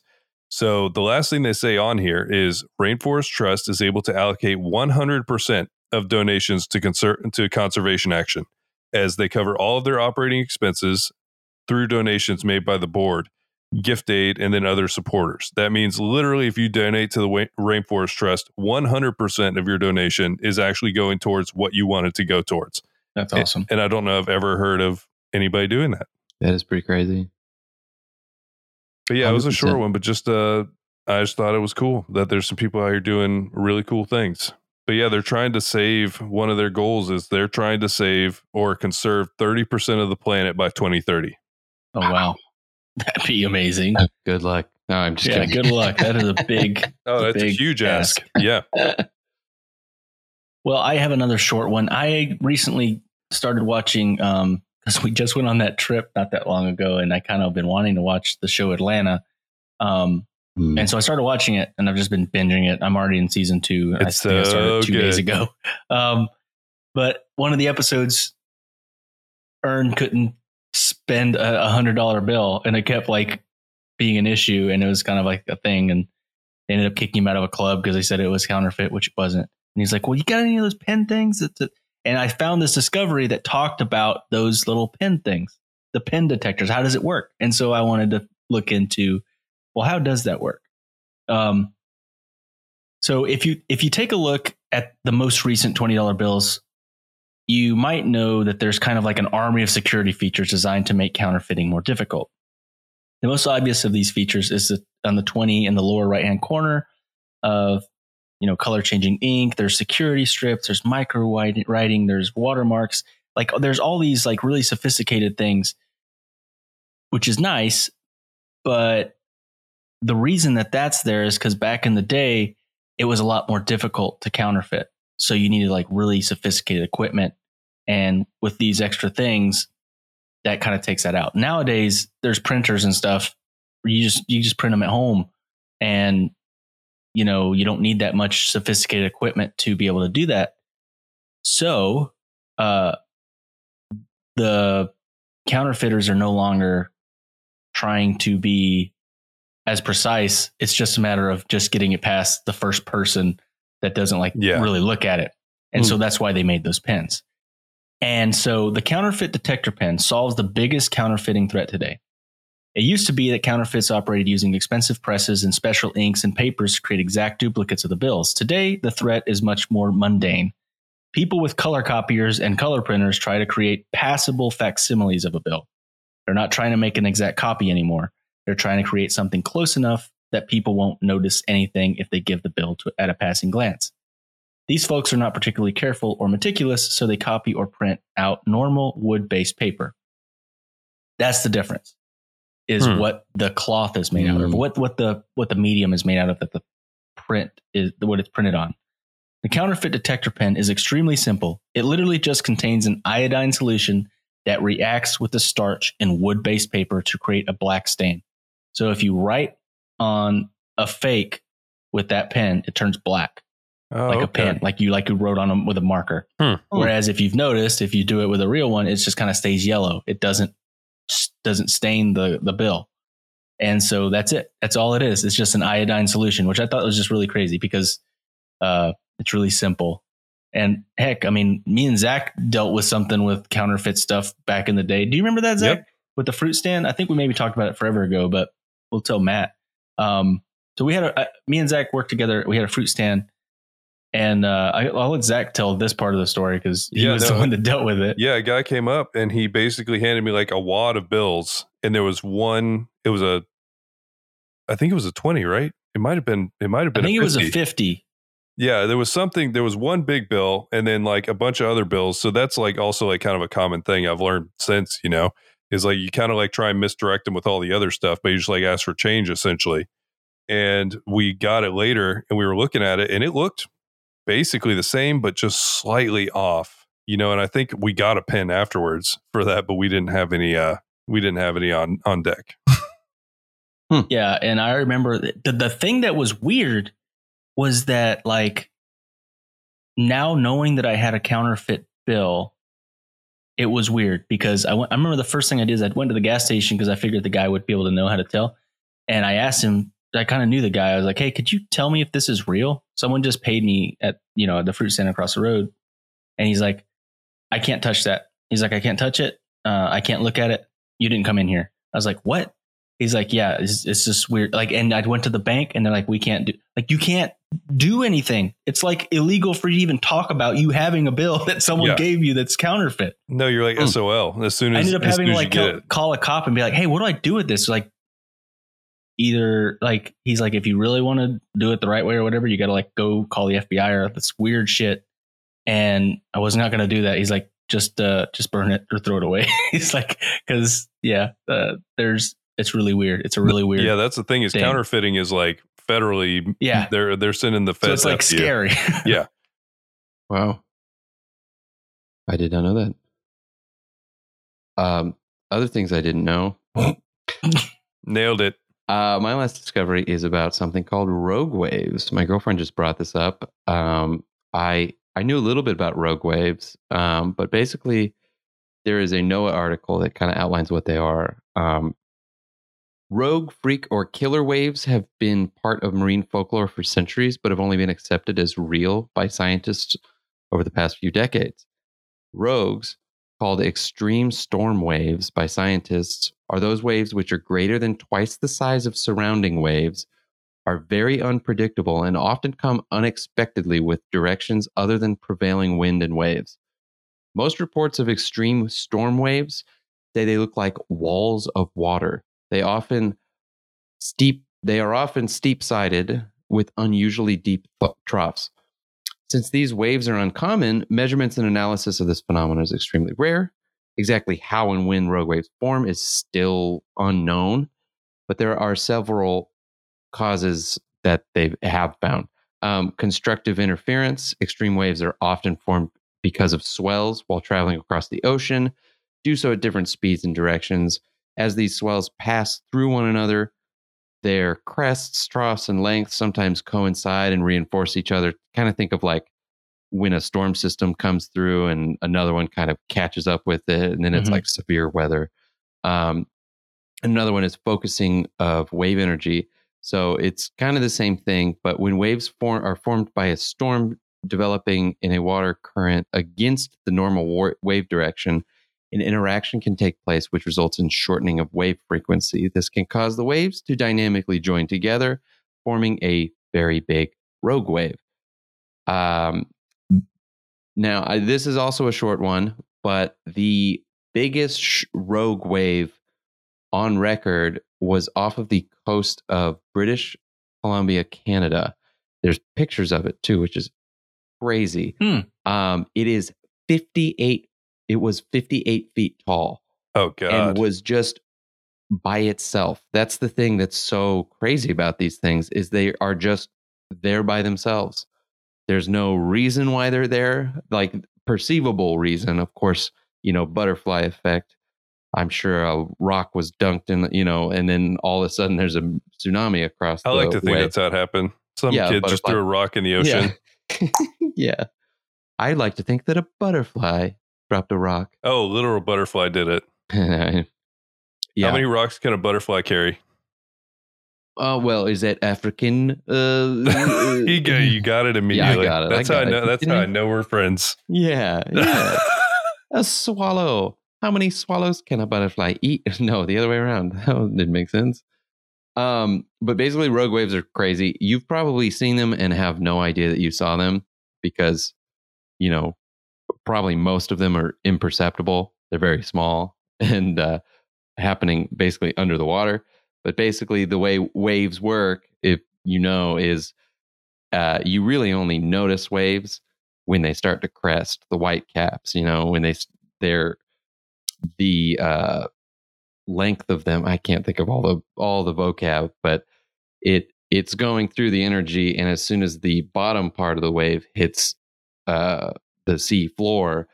[SPEAKER 2] So the last thing they say on here is Rainforest Trust is able to allocate 100% of donations to conser- to conservation action as they cover all of their operating expenses through donations made by the board, gift aid, and then other supporters. That means literally if you donate to the Rainforest Trust, 100% of your donation is actually going towards what you want it to go towards.
[SPEAKER 3] That's awesome.
[SPEAKER 2] And I don't know if I've ever heard of anybody doing that.
[SPEAKER 4] That is pretty crazy.
[SPEAKER 2] But yeah, it was a short one, but just uh I just thought it was cool that there's some people out here doing really cool things. But yeah, they're trying to save one of their goals is they're trying to save or conserve 30% of the planet by 2030.
[SPEAKER 3] Oh wow, that'd be amazing.
[SPEAKER 4] Good luck. No, I'm just
[SPEAKER 3] Yeah,
[SPEAKER 4] kidding.
[SPEAKER 3] good luck. That is a big.
[SPEAKER 2] Oh, that's a huge ask.
[SPEAKER 3] ask.
[SPEAKER 2] Yeah.
[SPEAKER 3] Well, I have another short one. I recently started watching um because we just went on that trip not that long ago, and I kind of been wanting to watch the show Atlanta. Um,
[SPEAKER 4] Hmm.
[SPEAKER 3] and so I started watching it, and I've just been binging it. I'm already in season two.
[SPEAKER 2] It's
[SPEAKER 3] I think I
[SPEAKER 2] so
[SPEAKER 3] started two days
[SPEAKER 2] good.
[SPEAKER 3] ago. Um, but one of the episodes, Earn couldn't spend a hundred dollar bill, and it kept like being an issue, and it was kind of like a thing, and they ended up kicking him out of a club because they said it was counterfeit, which it wasn't. And he's like, "Well, you got any of those pen things?" That, that-" And I found this discovery that talked about those little pen things, the pen detectors. How does it work? And so I wanted to look into, well, how does that work? Um, so if you if you take a look at the most recent twenty dollar bills, you might know that there's kind of like an army of security features designed to make counterfeiting more difficult. The most obvious of these features is that on the 20 in the lower right hand corner of you know color changing ink. There's security strips. There's micro writing. There's watermarks. Like there's all these like really sophisticated things, which is nice, but the reason that that's there is because back in the day, it was a lot more difficult to counterfeit. So you needed like really sophisticated equipment. And with these extra things, that kind of takes that out. Nowadays, there's printers and stuff. You just you just print them at home, and you know you don't need that much sophisticated equipment to be able to do that. So, uh, the counterfeiters are no longer trying to be as precise. It's just a matter of just getting it past the first person that doesn't like
[SPEAKER 2] Yeah.
[SPEAKER 3] really look at it. And so hmm. that's why they made those pens. And so the counterfeit detector pen solves the biggest counterfeiting threat today. It used to be that counterfeits operated using expensive presses and special inks and papers to create exact duplicates of the bills. Today, the threat is much more mundane. People with color copiers and color printers try to create passable facsimiles of a bill. They're not trying to make an exact copy anymore. They're trying to create something close enough that people won't notice anything if they give the bill to, at a passing glance. These folks are not particularly careful or meticulous, so they copy or print out normal wood based paper. That's the difference. Is
[SPEAKER 2] Hmm.
[SPEAKER 3] what the cloth is made out of,
[SPEAKER 4] Hmm.
[SPEAKER 3] what what the what the medium is made out of that the print is what it's printed on. The counterfeit detector pen is extremely simple. It literally just contains an iodine solution that reacts with the starch in wood based paper to create a black stain. So if you write on a fake with that pen, it turns black
[SPEAKER 2] Oh,
[SPEAKER 3] like a pen, like you like you wrote on them with a marker.
[SPEAKER 2] Hmm.
[SPEAKER 3] Whereas if you've noticed, if you do it with a real one, it just kind of stays yellow. It doesn't doesn't stain the the bill, and so that's it. That's all it is. It's just an iodine solution, which I thought was just really crazy because uh, it's really simple. And heck, I mean, me and Zach dealt with something with counterfeit stuff back in the day. Do you remember that, Zach?
[SPEAKER 2] Yep.
[SPEAKER 3] With the fruit stand, I think we maybe talked about it forever ago, but we'll tell Matt. Um, so we had a, uh, me and Zach worked together. We had a fruit stand, and uh, I, I'll let Zach tell this part of the story because he
[SPEAKER 2] Yeah,
[SPEAKER 3] was the one that dealt with it.
[SPEAKER 2] Yeah, a guy came up and he basically handed me like a wad of bills, and there was one. It was a, I think it was a twenty, right? It might have been. It might have been.
[SPEAKER 3] I
[SPEAKER 2] think
[SPEAKER 3] it was a fifty.
[SPEAKER 2] Yeah, there was something. There was one big bill, and then like a bunch of other bills. So that's like also like kind of a common thing I've learned since. You know, is like you kind of like try and misdirect them with all the other stuff, but you just like ask for change essentially. And we got it later, and we were looking at it, and it looked basically the same, but just slightly off. You know, and I think we got a pen afterwards for that, but we didn't have any. uh We didn't have any on on deck.
[SPEAKER 3] Yeah, and I remember the the thing that was weird was that like now knowing that I had a counterfeit bill, it was weird because I went. I remember the first thing I did is I went to the gas station because I figured the guy would be able to know how to tell, and I asked him. I kind of knew the guy. I was like, "Hey, could you tell me if this is real? Someone just paid me at you know the fruit stand across the road," and he's like, "I can't touch that." He's like, "I can't touch it. Uh, I can't look at it. You didn't come in here." I was like, "What?" He's like, yeah, it's, it's just weird. Like, and I went to the bank and they're like, we can't do, like, you can't do anything. It's like illegal for you to even talk about you having a bill that someone
[SPEAKER 2] Yeah.
[SPEAKER 3] gave you that's counterfeit.
[SPEAKER 2] No, you're like
[SPEAKER 4] Hmm.
[SPEAKER 2] SOL as soon
[SPEAKER 3] I
[SPEAKER 2] as
[SPEAKER 3] ended up
[SPEAKER 2] as
[SPEAKER 3] having
[SPEAKER 2] soon
[SPEAKER 3] to
[SPEAKER 2] as
[SPEAKER 3] like
[SPEAKER 2] you get
[SPEAKER 3] call, call a cop and be like, hey, what do I do with this? Like, either like, he's like, if you really want to do it the right way or whatever, you got to like go call the FBI or this weird shit. And I was not going to do that. He's like, just, uh, just burn it or throw it away. he's like, cause yeah, uh, there's, it's really weird. It's a really weird.
[SPEAKER 2] Yeah, that's the thing is
[SPEAKER 3] thing.
[SPEAKER 2] counterfeiting is like federally.
[SPEAKER 3] Yeah.
[SPEAKER 2] they're they're sending the
[SPEAKER 3] so
[SPEAKER 2] feds.
[SPEAKER 3] it's like scary.
[SPEAKER 2] Yeah.
[SPEAKER 4] Wow. I did not know that. Um, other things I didn't know.
[SPEAKER 2] Nailed it.
[SPEAKER 4] Uh, my last discovery is about something called rogue waves. My girlfriend just brought this up. Um, I I knew a little bit about rogue waves, um, but basically, there is a NOAA article that kind of outlines what they are. Um, rogue, freak, or killer waves have been part of marine folklore for centuries, but have only been accepted as real by scientists over the past few decades. Rogues, called extreme storm waves by scientists, are those waves which are greater than twice the size of surrounding waves, are very unpredictable, and often come unexpectedly with directions other than prevailing wind and waves. Most reports of extreme storm waves say they look like walls of water. They often steep they are often steep sided with unusually deep troughs. Since these waves are uncommon, measurements and analysis of this phenomenon is extremely rare. Exactly how and when rogue waves form is still unknown, but there are several causes that they have found. Um, constructive interference. Extreme waves are often formed because of swells while traveling across the ocean, do so at different speeds and directions. As these swells pass through one another, their crests, troughs, and lengths sometimes coincide and reinforce each other. Kind of think of like when a storm system comes through and another one kind of catches up with it, and then it's
[SPEAKER 3] Mhm.
[SPEAKER 4] like severe weather. Um, another one is focusing of wave energy. So it's kind of the same thing, but when waves form are formed by a storm developing in a water current against the normal war- wave direction, an interaction can take place which results in shortening of wave frequency. This can cause the waves to dynamically join together, forming a very big rogue wave. Um, now, I, this is also a short one, but the biggest sh- rogue wave on record was off of the coast of British Columbia, Canada. There's pictures of it too, which is crazy.
[SPEAKER 3] Hmm.
[SPEAKER 4] Um, it is 58. It was 58 feet tall
[SPEAKER 2] Oh God.
[SPEAKER 4] and was just by itself. That's the thing that's so crazy about these things is they are just there by themselves. There's no reason why they're there, like perceivable reason. Of course, you know, butterfly effect. I'm sure a rock was dunked in, you know, and then all of a sudden there's a tsunami across.
[SPEAKER 2] I like to think
[SPEAKER 4] way.
[SPEAKER 2] that's how it happened. Some
[SPEAKER 4] Yeah,
[SPEAKER 2] kid just threw a rock in the ocean.
[SPEAKER 4] Yeah. yeah. I like to think that a butterfly dropped a rock.
[SPEAKER 2] Oh, literal butterfly did it.
[SPEAKER 4] yeah.
[SPEAKER 2] How many rocks can a butterfly carry?
[SPEAKER 4] Oh well, is that African? Uh,
[SPEAKER 2] you got you got it immediately.
[SPEAKER 4] got it. I
[SPEAKER 2] That's how I
[SPEAKER 4] got it.
[SPEAKER 2] know. That's
[SPEAKER 4] Didn't
[SPEAKER 2] how
[SPEAKER 4] I-
[SPEAKER 2] I know we're friends.
[SPEAKER 4] yeah, yeah. a swallow. How many swallows can a butterfly eat? No, the other way around. That didn't make sense. Um, but basically, rogue waves are crazy. You've probably seen them and have no idea that you saw them because, you know, probably most of them are imperceptible. They're very small and uh, happening basically under the water. But basically, the way waves work, if you know, is uh, you really only notice waves when they start to crest the white caps. You know, when they they're the uh, length of them. I can't think of all the all the vocab, but it it's going through the energy, and as soon as the bottom part of the wave hits uh, the sea floor,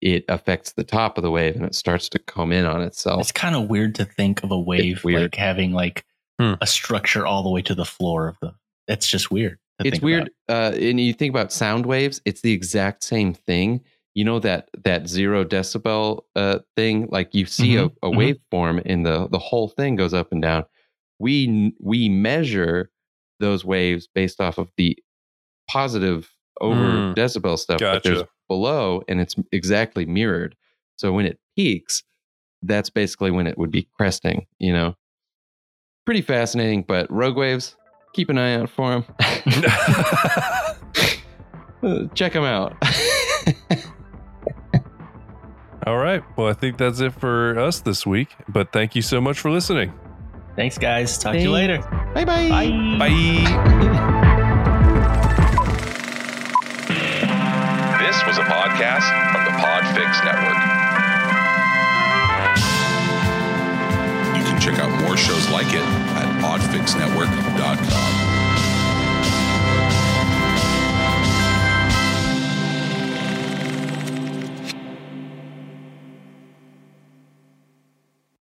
[SPEAKER 4] it affects the top of the wave, and it starts to come in on itself.
[SPEAKER 3] It's kind of weird to think of a wave
[SPEAKER 4] weird.
[SPEAKER 3] like having like
[SPEAKER 2] Hmm.
[SPEAKER 3] a structure all the way to the floor of the. That's just weird. to
[SPEAKER 4] it's
[SPEAKER 3] think
[SPEAKER 4] weird uh, and you think about sound waves it's the exact same thing you know that that zero decibel uh, thing like you see
[SPEAKER 3] Mhm,
[SPEAKER 4] a, a
[SPEAKER 3] mhm.
[SPEAKER 4] waveform and the the whole thing goes up and down we we measure those waves based off of the positive over
[SPEAKER 2] Mm,
[SPEAKER 4] decibel stuff but there's below and it's exactly mirrored so when it peaks that's basically when it would be cresting you know pretty fascinating but rogue waves keep an eye out for them Uh, check them out.
[SPEAKER 2] All right. Well, I think that's it for us this week. But thank you so much for listening.
[SPEAKER 3] Thanks, guys. Talk to you
[SPEAKER 4] Thanks.
[SPEAKER 3] later.
[SPEAKER 4] bye bye.
[SPEAKER 3] Bye.
[SPEAKER 1] Podfix Network. You can check out more shows like it at podfixnetwork.com.